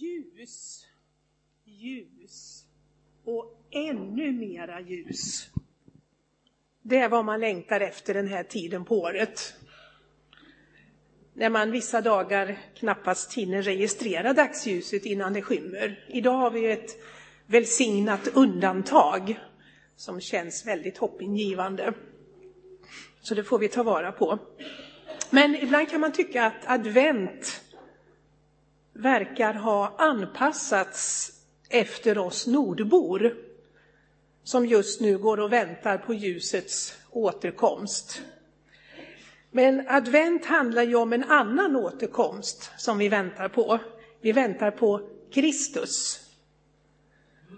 Ljus, ljus och ännu mera ljus. Det är vad man längtar efter den här tiden på året. När man vissa dagar knappast hinner registrera dagsljuset innan det skymmer. Idag har vi ett välsignat undantag som känns väldigt hoppingivande. Så det får vi ta vara på. Men ibland kan man tycka att advent verkar ha anpassats efter oss nordbor som just nu går och väntar på ljusets återkomst. Men advent handlar ju om en annan återkomst som vi väntar på. Vi väntar på Kristus.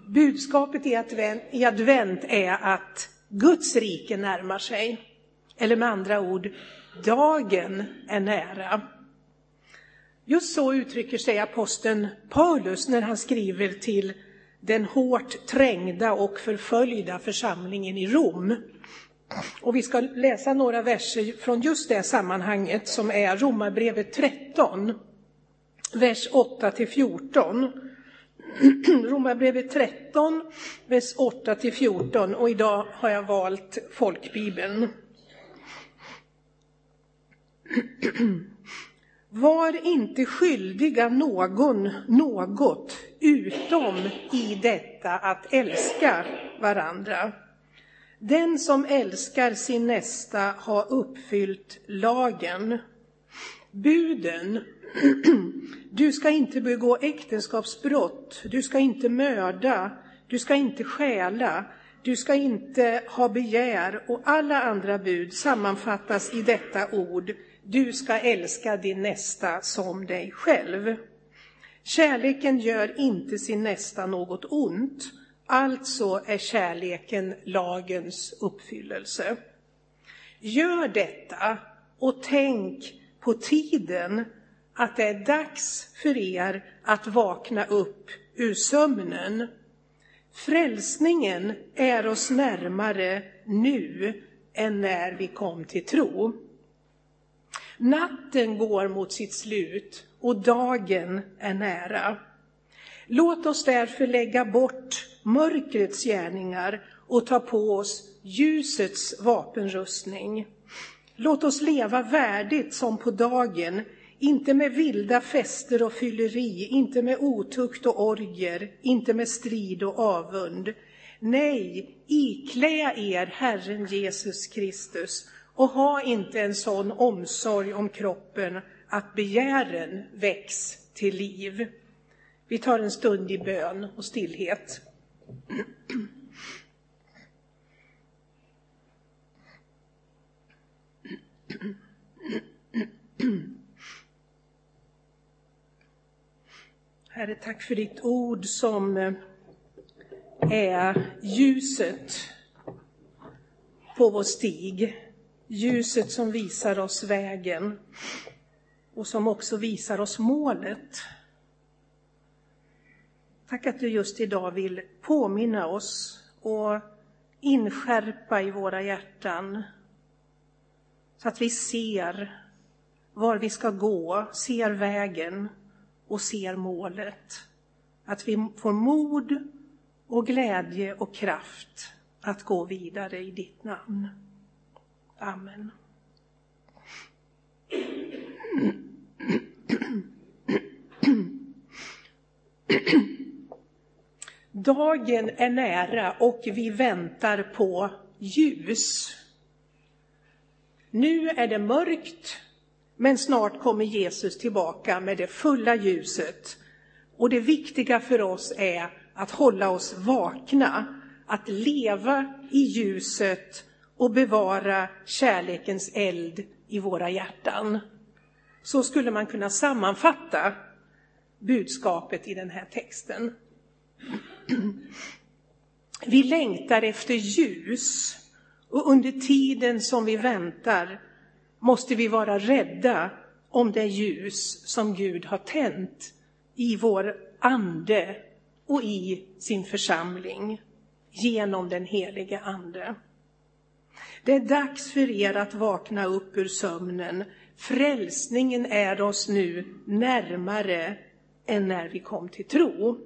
Budskapet i advent, i advent är att Guds rike närmar sig. Eller med andra ord, dagen är nära. Just så uttrycker sig aposteln Paulus när han skriver till den hårt trängda och förföljda församlingen i Rom. Och vi ska läsa några verser från just det sammanhanget som är Romarbrevet 13, vers 8 till 14. Romarbrevet 13, vers 8 till 14 och idag har jag valt folkbibeln. Var inte skyldiga någon något utom i detta att älska varandra. Den som älskar sin nästa har uppfyllt lagen. Buden. Du ska inte begå äktenskapsbrott, du ska inte mörda, du ska inte stjäla, du ska inte ha begär och alla andra bud sammanfattas i detta ord du ska älska din nästa som dig själv. Kärleken gör inte sin nästa något ont, alltså är kärleken lagens uppfyllelse. Gör detta och tänk på tiden att det är dags för er att vakna upp ur sömnen. Frälsningen är oss närmare nu än när vi kom till tro. Natten går mot sitt slut och dagen är nära. Låt oss därför lägga bort mörkrets gärningar och ta på oss ljusets vapenrustning. Låt oss leva värdigt som på dagen, inte med vilda fester och fylleri, inte med otukt och orger, inte med strid och avund. Nej, iklä er Herren Jesus Kristus och ha inte en sån omsorg om kroppen att begären väcks till liv. Vi tar en stund i bön och stillhet. Herre, tack för ditt ord som eh, är ljuset på vår stig ljuset som visar oss vägen och som också visar oss målet. Tack att du just idag vill påminna oss och inskärpa i våra hjärtan så att vi ser var vi ska gå, ser vägen och ser målet. Att vi får mod och glädje och kraft att gå vidare i ditt namn. Amen. Dagen är nära och vi väntar på ljus. Nu är det mörkt, men snart kommer Jesus tillbaka med det fulla ljuset. Och det viktiga för oss är att hålla oss vakna, att leva i ljuset och bevara kärlekens eld i våra hjärtan. Så skulle man kunna sammanfatta budskapet i den här texten. Vi längtar efter ljus och under tiden som vi väntar måste vi vara rädda om det ljus som Gud har tänt i vår ande och i sin församling genom den helige Ande. Det är dags för er att vakna upp ur sömnen. Frälsningen är oss nu närmare än när vi kom till tro.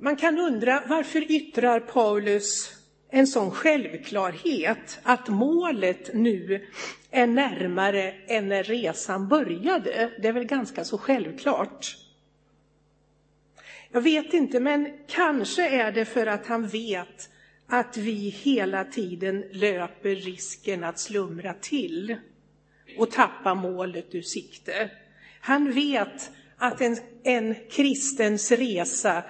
Man kan undra varför yttrar Paulus en sån självklarhet att målet nu är närmare än när resan började. Det är väl ganska så självklart. Jag vet inte, men kanske är det för att han vet att vi hela tiden löper risken att slumra till och tappa målet ur sikte. Han vet att en, en kristens resa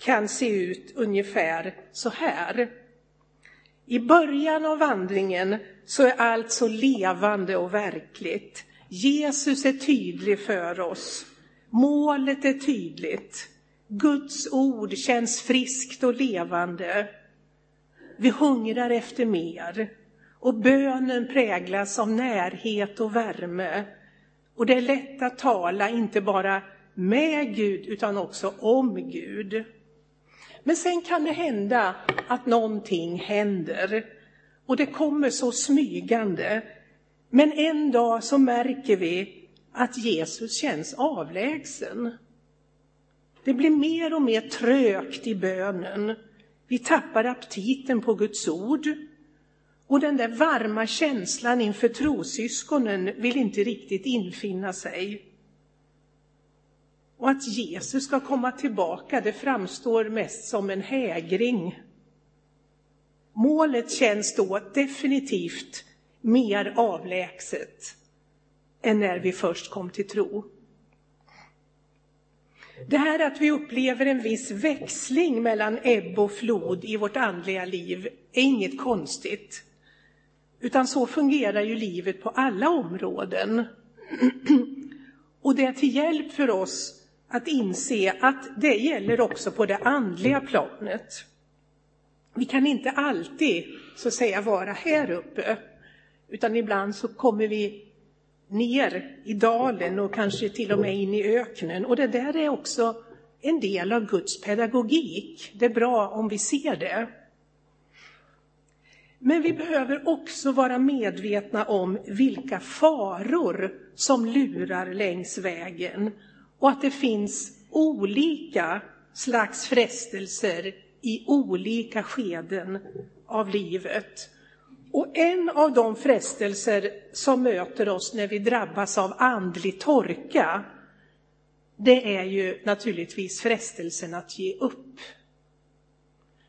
kan se ut ungefär så här. I början av vandringen så är allt så levande och verkligt. Jesus är tydlig för oss. Målet är tydligt. Guds ord känns friskt och levande. Vi hungrar efter mer och bönen präglas av närhet och värme. Och det är lätt att tala inte bara med Gud utan också om Gud. Men sen kan det hända att någonting händer och det kommer så smygande. Men en dag så märker vi att Jesus känns avlägsen. Det blir mer och mer trögt i bönen. Vi tappar aptiten på Guds ord. Och den där varma känslan inför trosyskonen vill inte riktigt infinna sig. Och att Jesus ska komma tillbaka, det framstår mest som en hägring. Målet känns då definitivt mer avlägset än när vi först kom till tro. Det här att vi upplever en viss växling mellan ebb och flod i vårt andliga liv är inget konstigt. Utan så fungerar ju livet på alla områden. Och det är till hjälp för oss att inse att det gäller också på det andliga planet. Vi kan inte alltid så att säga vara här uppe, utan ibland så kommer vi ner i dalen och kanske till och med in i öknen. Och det där är också en del av Guds pedagogik. Det är bra om vi ser det. Men vi behöver också vara medvetna om vilka faror som lurar längs vägen och att det finns olika slags frestelser i olika skeden av livet. Och en av de frestelser som möter oss när vi drabbas av andlig torka, det är ju naturligtvis frestelsen att ge upp.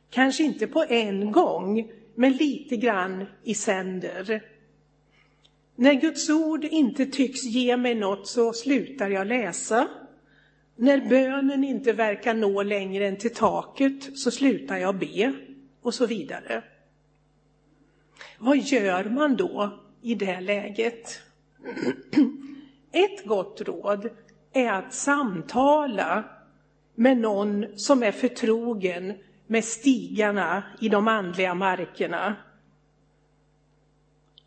Kanske inte på en gång, men lite grann i sänder. När Guds ord inte tycks ge mig något så slutar jag läsa. När bönen inte verkar nå längre än till taket så slutar jag be och så vidare. Vad gör man då i det läget? Ett gott råd är att samtala med någon som är förtrogen med stigarna i de andliga markerna.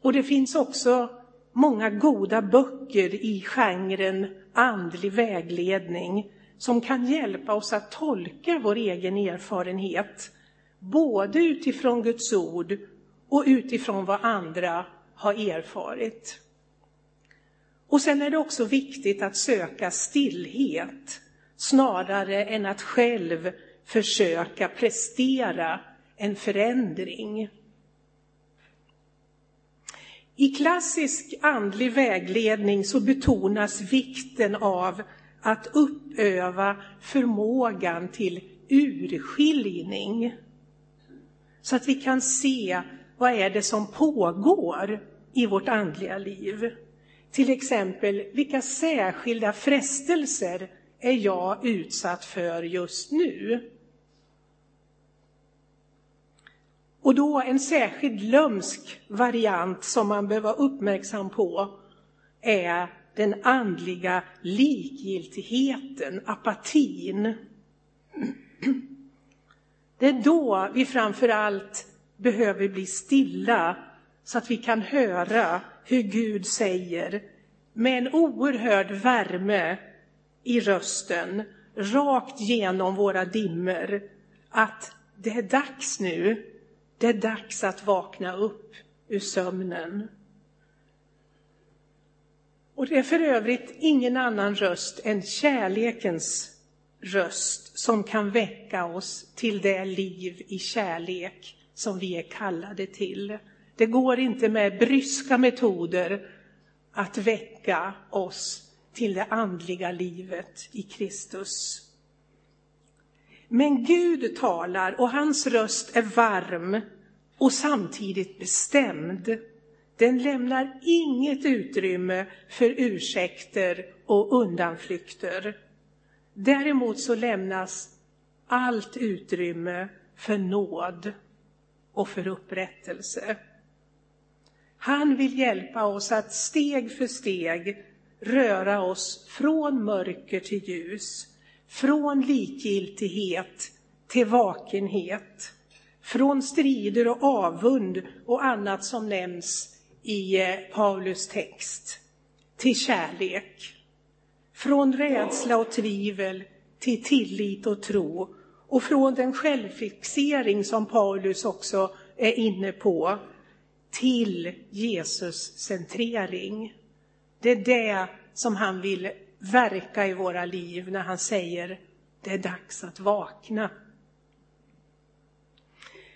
Och det finns också många goda böcker i genren andlig vägledning som kan hjälpa oss att tolka vår egen erfarenhet, både utifrån Guds ord och utifrån vad andra har erfarit. Och sen är det också viktigt att söka stillhet snarare än att själv försöka prestera en förändring. I klassisk andlig vägledning så betonas vikten av att uppöva förmågan till urskiljning. Så att vi kan se vad är det som pågår i vårt andliga liv. Till exempel, vilka särskilda frestelser är jag utsatt för just nu? Och då en särskild lömsk variant som man behöver vara uppmärksam på är den andliga likgiltigheten, apatin. Det är då vi framför allt behöver bli stilla så att vi kan höra hur Gud säger med en oerhörd värme i rösten, rakt genom våra dimmer, att det är dags nu, det är dags att vakna upp ur sömnen. Och det är för övrigt ingen annan röst än kärlekens röst som kan väcka oss till det liv i kärlek som vi är kallade till. Det går inte med bryska metoder att väcka oss till det andliga livet i Kristus. Men Gud talar och hans röst är varm och samtidigt bestämd. Den lämnar inget utrymme för ursäkter och undanflykter. Däremot så lämnas allt utrymme för nåd och för upprättelse. Han vill hjälpa oss att steg för steg röra oss från mörker till ljus, från likgiltighet till vakenhet, från strider och avund och annat som nämns i eh, Paulus text, till kärlek. Från rädsla och tvivel till tillit och tro och från den självfixering som Paulus också är inne på till Jesus centrering. Det är det som han vill verka i våra liv när han säger det är dags att vakna.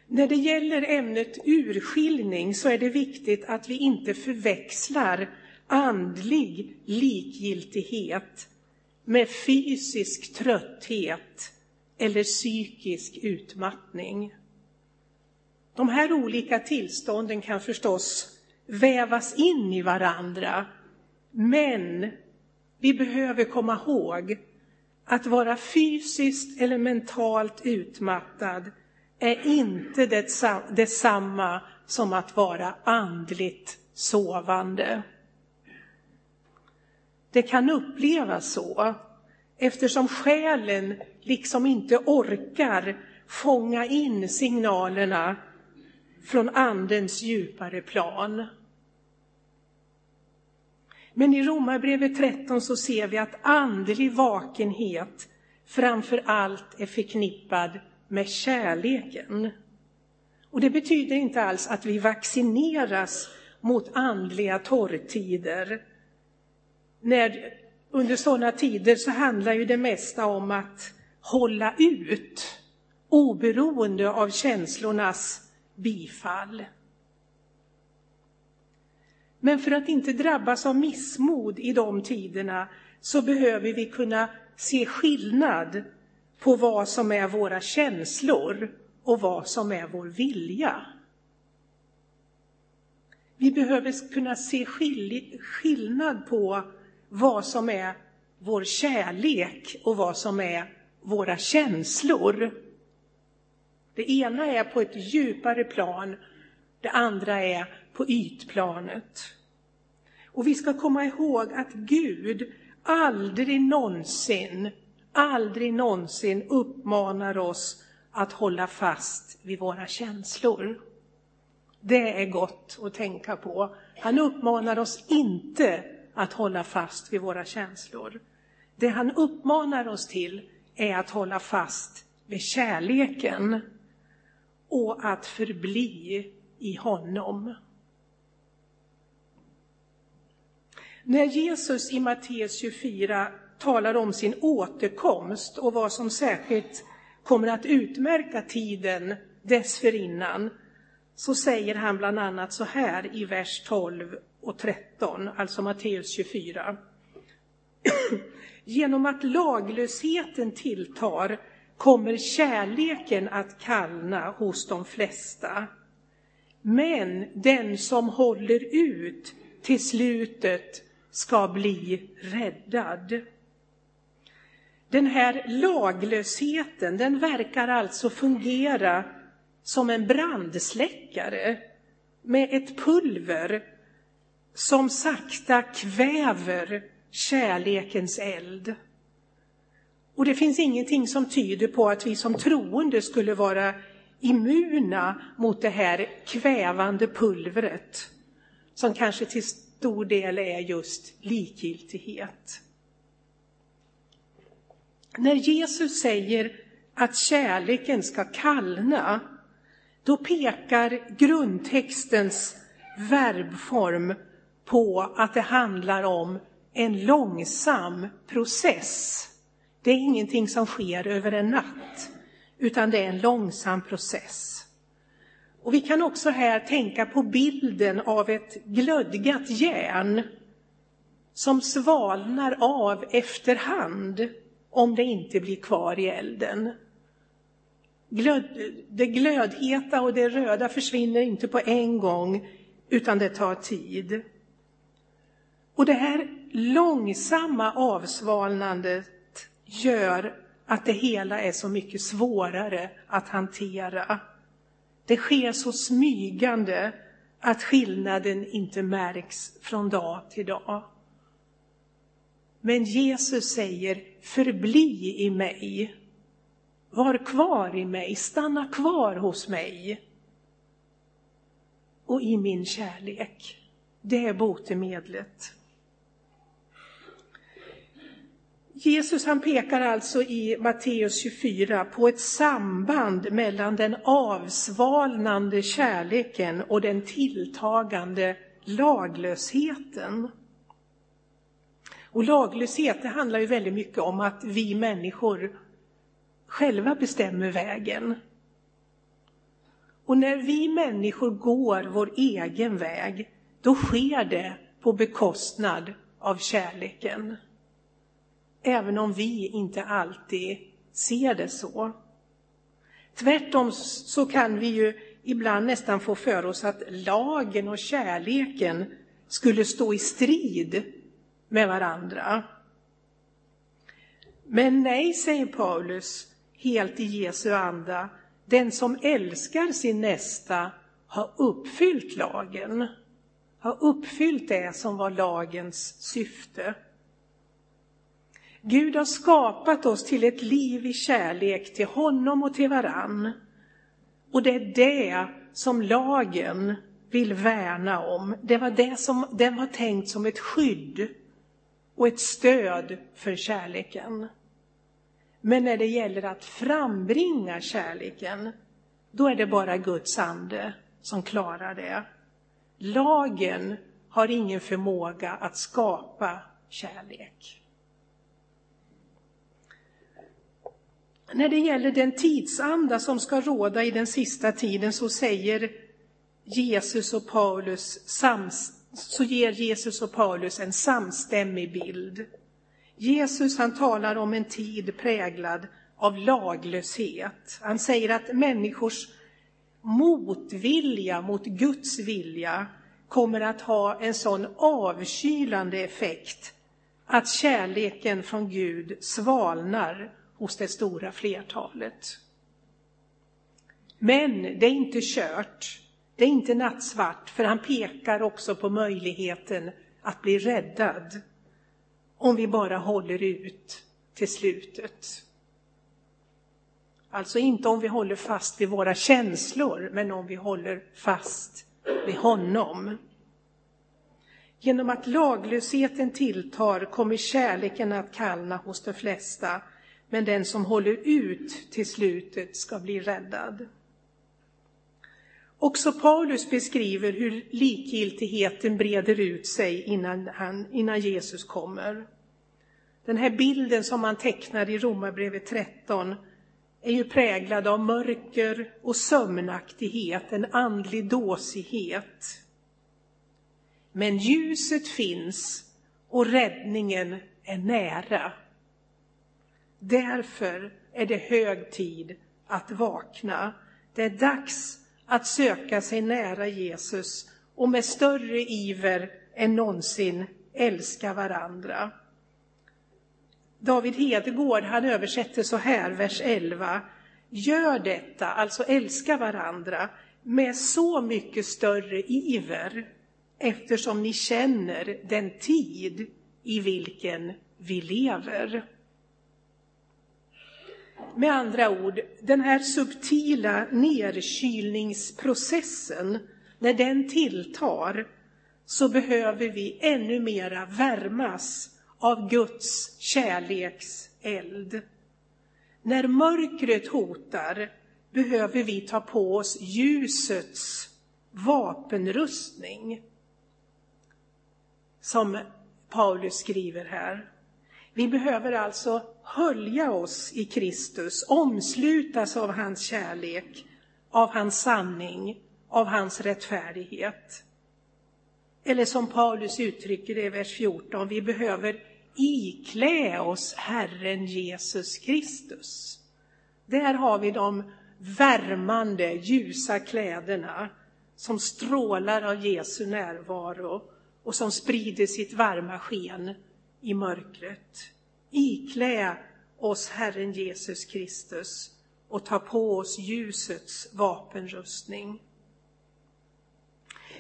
När det gäller ämnet urskiljning så är det viktigt att vi inte förväxlar andlig likgiltighet med fysisk trötthet eller psykisk utmattning. De här olika tillstånden kan förstås vävas in i varandra, men vi behöver komma ihåg att vara fysiskt eller mentalt utmattad är inte detsamma som att vara andligt sovande. Det kan upplevas så eftersom själen liksom inte orkar fånga in signalerna från andens djupare plan. Men i Romarbrevet 13 så ser vi att andlig vakenhet framför allt är förknippad med kärleken. Och det betyder inte alls att vi vaccineras mot andliga torrtider. När, under sådana tider så handlar ju det mesta om att hålla ut oberoende av känslornas bifall. Men för att inte drabbas av missmod i de tiderna så behöver vi kunna se skillnad på vad som är våra känslor och vad som är vår vilja. Vi behöver kunna se skillnad på vad som är vår kärlek och vad som är våra känslor. Det ena är på ett djupare plan, det andra är på ytplanet. Och vi ska komma ihåg att Gud aldrig någonsin, aldrig någonsin uppmanar oss att hålla fast vid våra känslor. Det är gott att tänka på. Han uppmanar oss inte att hålla fast vid våra känslor. Det han uppmanar oss till är att hålla fast vid kärleken och att förbli i honom. När Jesus i Matteus 24 talar om sin återkomst och vad som särskilt kommer att utmärka tiden dessförinnan så säger han bland annat så här i vers 12 och 13, alltså Matteus 24. Genom att laglösheten tilltar kommer kärleken att kallna hos de flesta. Men den som håller ut till slutet ska bli räddad. Den här laglösheten, den verkar alltså fungera som en brandsläckare med ett pulver som sakta kväver kärlekens eld. Och det finns ingenting som tyder på att vi som troende skulle vara immuna mot det här kvävande pulvret som kanske till stor del är just likgiltighet. När Jesus säger att kärleken ska kallna, då pekar grundtextens verbform på att det handlar om en långsam process. Det är ingenting som sker över en natt, utan det är en långsam process. Och vi kan också här tänka på bilden av ett glödgat järn som svalnar av efterhand om det inte blir kvar i elden. Glöd, det glödheta och det röda försvinner inte på en gång, utan det tar tid. Och det här långsamma avsvalnandet gör att det hela är så mycket svårare att hantera. Det sker så smygande att skillnaden inte märks från dag till dag. Men Jesus säger, förbli i mig. Var kvar i mig, stanna kvar hos mig. Och i min kärlek. Det är botemedlet. Jesus han pekar alltså i Matteus 24 på ett samband mellan den avsvalnande kärleken och den tilltagande laglösheten. Och laglöshet det handlar ju väldigt mycket om att vi människor själva bestämmer vägen. Och när vi människor går vår egen väg, då sker det på bekostnad av kärleken även om vi inte alltid ser det så. Tvärtom så kan vi ju ibland nästan få för oss att lagen och kärleken skulle stå i strid med varandra. Men nej, säger Paulus, helt i Jesu anda, den som älskar sin nästa har uppfyllt lagen, har uppfyllt det som var lagens syfte. Gud har skapat oss till ett liv i kärlek till honom och till varann. Och det är det som lagen vill värna om. Det var det som den var tänkt som ett skydd och ett stöd för kärleken. Men när det gäller att frambringa kärleken, då är det bara Guds ande som klarar det. Lagen har ingen förmåga att skapa kärlek. När det gäller den tidsanda som ska råda i den sista tiden så säger Jesus och Paulus så ger Jesus och Paulus en samstämmig bild. Jesus han talar om en tid präglad av laglöshet. Han säger att människors motvilja mot Guds vilja kommer att ha en sån avkylande effekt att kärleken från Gud svalnar hos det stora flertalet. Men det är inte kört, det är inte nattsvart, för han pekar också på möjligheten att bli räddad om vi bara håller ut till slutet. Alltså inte om vi håller fast vid våra känslor, men om vi håller fast vid honom. Genom att laglösheten tilltar kommer kärleken att kallna hos de flesta men den som håller ut till slutet ska bli räddad. Också Paulus beskriver hur likgiltigheten breder ut sig innan, han, innan Jesus kommer. Den här bilden som man tecknar i Romarbrevet 13 är ju präglad av mörker och sömnaktighet, en andlig dåsighet. Men ljuset finns och räddningen är nära. Därför är det hög tid att vakna. Det är dags att söka sig nära Jesus och med större iver än någonsin älska varandra. David Hedegård han översätter så här, vers 11. Gör detta, alltså älska varandra, med så mycket större iver eftersom ni känner den tid i vilken vi lever. Med andra ord, den här subtila nedkylningsprocessen, när den tilltar, så behöver vi ännu mera värmas av Guds kärleks eld. När mörkret hotar behöver vi ta på oss ljusets vapenrustning. Som Paulus skriver här. Vi behöver alltså hölja oss i Kristus, omslutas av hans kärlek, av hans sanning, av hans rättfärdighet. Eller som Paulus uttrycker det i vers 14, vi behöver iklä oss Herren Jesus Kristus. Där har vi de värmande, ljusa kläderna som strålar av Jesu närvaro och som sprider sitt varma sken i mörkret. Iklä oss Herren Jesus Kristus och ta på oss ljusets vapenrustning.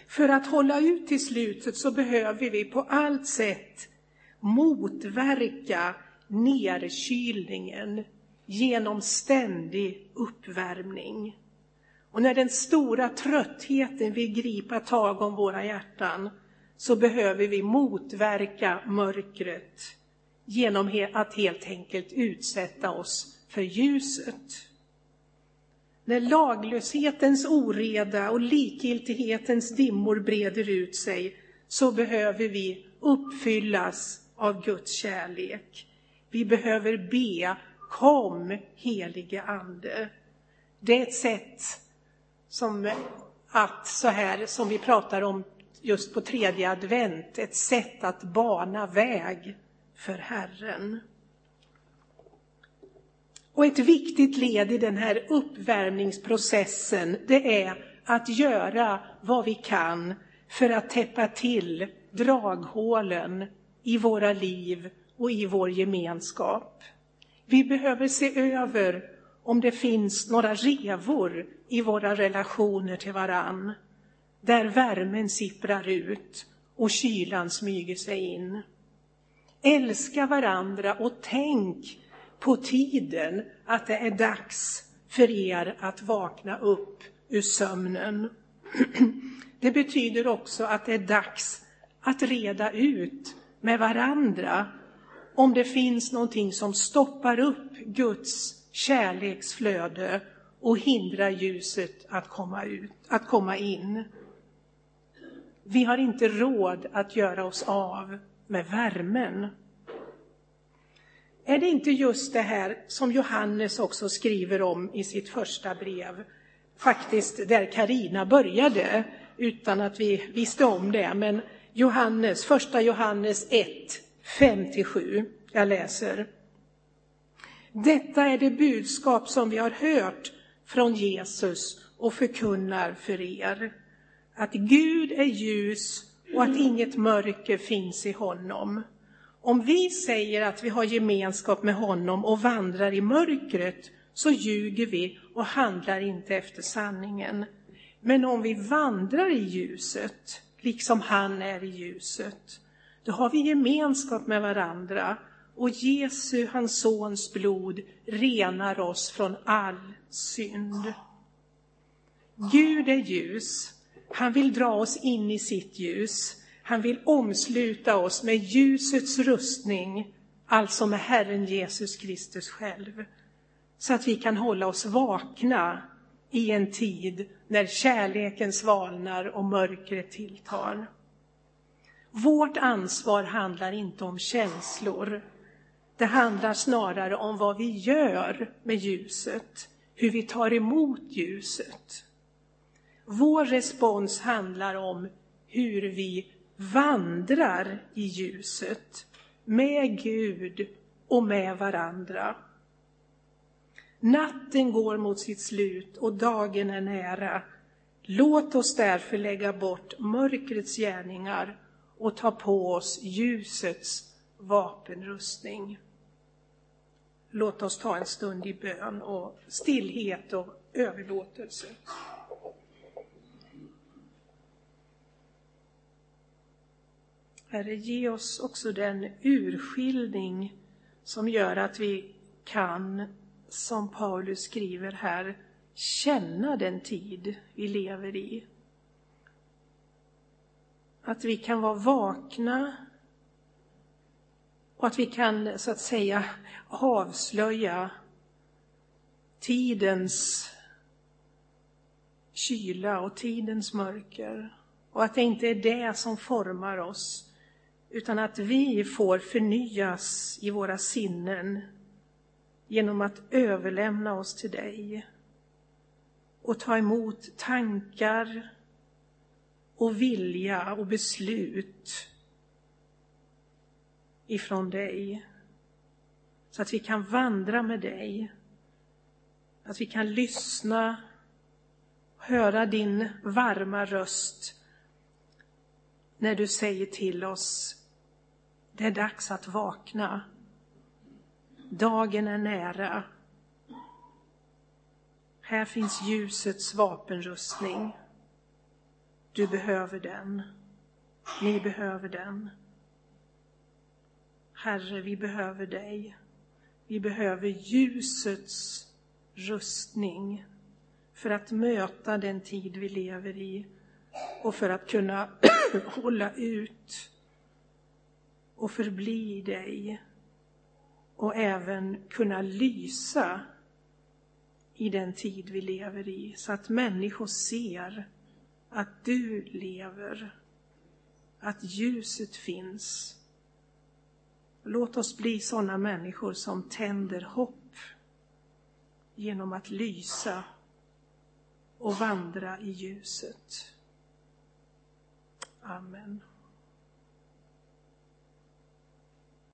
För att hålla ut till slutet så behöver vi på allt sätt motverka nerkylningen genom ständig uppvärmning. Och när den stora tröttheten vill gripa tag om våra hjärtan så behöver vi motverka mörkret genom att helt enkelt utsätta oss för ljuset. När laglöshetens oreda och likgiltighetens dimmor breder ut sig så behöver vi uppfyllas av Guds kärlek. Vi behöver be, kom helige Ande. Det är ett sätt som att, så här som vi pratar om just på tredje advent, ett sätt att bana väg för Herren. Och ett viktigt led i den här uppvärmningsprocessen, det är att göra vad vi kan för att täppa till draghålen i våra liv och i vår gemenskap. Vi behöver se över om det finns några revor i våra relationer till varann, där värmen sipprar ut och kylan smyger sig in. Älska varandra och tänk på tiden att det är dags för er att vakna upp ur sömnen. Det betyder också att det är dags att reda ut med varandra om det finns någonting som stoppar upp Guds kärleksflöde och hindrar ljuset att komma, ut, att komma in. Vi har inte råd att göra oss av med värmen. Är det inte just det här som Johannes också skriver om i sitt första brev? Faktiskt där Karina började, utan att vi visste om det. Men Johannes, första Johannes 1, 5-7. Jag läser. Detta är det budskap som vi har hört från Jesus och förkunnar för er. Att Gud är ljus och att inget mörker finns i honom. Om vi säger att vi har gemenskap med honom och vandrar i mörkret så ljuger vi och handlar inte efter sanningen. Men om vi vandrar i ljuset, liksom han är i ljuset, då har vi gemenskap med varandra och Jesu, hans sons blod, renar oss från all synd. Gud är ljus. Han vill dra oss in i sitt ljus. Han vill omsluta oss med ljusets rustning, alltså med Herren Jesus Kristus själv, så att vi kan hålla oss vakna i en tid när kärleken svalnar och mörkret tilltar. Vårt ansvar handlar inte om känslor. Det handlar snarare om vad vi gör med ljuset, hur vi tar emot ljuset. Vår respons handlar om hur vi vandrar i ljuset med Gud och med varandra. Natten går mot sitt slut och dagen är nära. Låt oss därför lägga bort mörkrets gärningar och ta på oss ljusets vapenrustning. Låt oss ta en stund i bön och stillhet och överlåtelse. Herre, ge oss också den urskiljning som gör att vi kan, som Paulus skriver här, känna den tid vi lever i. Att vi kan vara vakna och att vi kan, så att säga, avslöja tidens kyla och tidens mörker. Och att det inte är det som formar oss, utan att vi får förnyas i våra sinnen genom att överlämna oss till dig och ta emot tankar och vilja och beslut ifrån dig. Så att vi kan vandra med dig. Att vi kan lyssna, höra din varma röst när du säger till oss, det är dags att vakna. Dagen är nära. Här finns ljusets vapenrustning. Du behöver den. Ni behöver den. Herre, vi behöver dig. Vi behöver ljusets rustning för att möta den tid vi lever i och för att kunna hålla ut och förbli dig och även kunna lysa i den tid vi lever i så att människor ser att du lever, att ljuset finns. Låt oss bli sådana människor som tänder hopp genom att lysa och vandra i ljuset. Amen.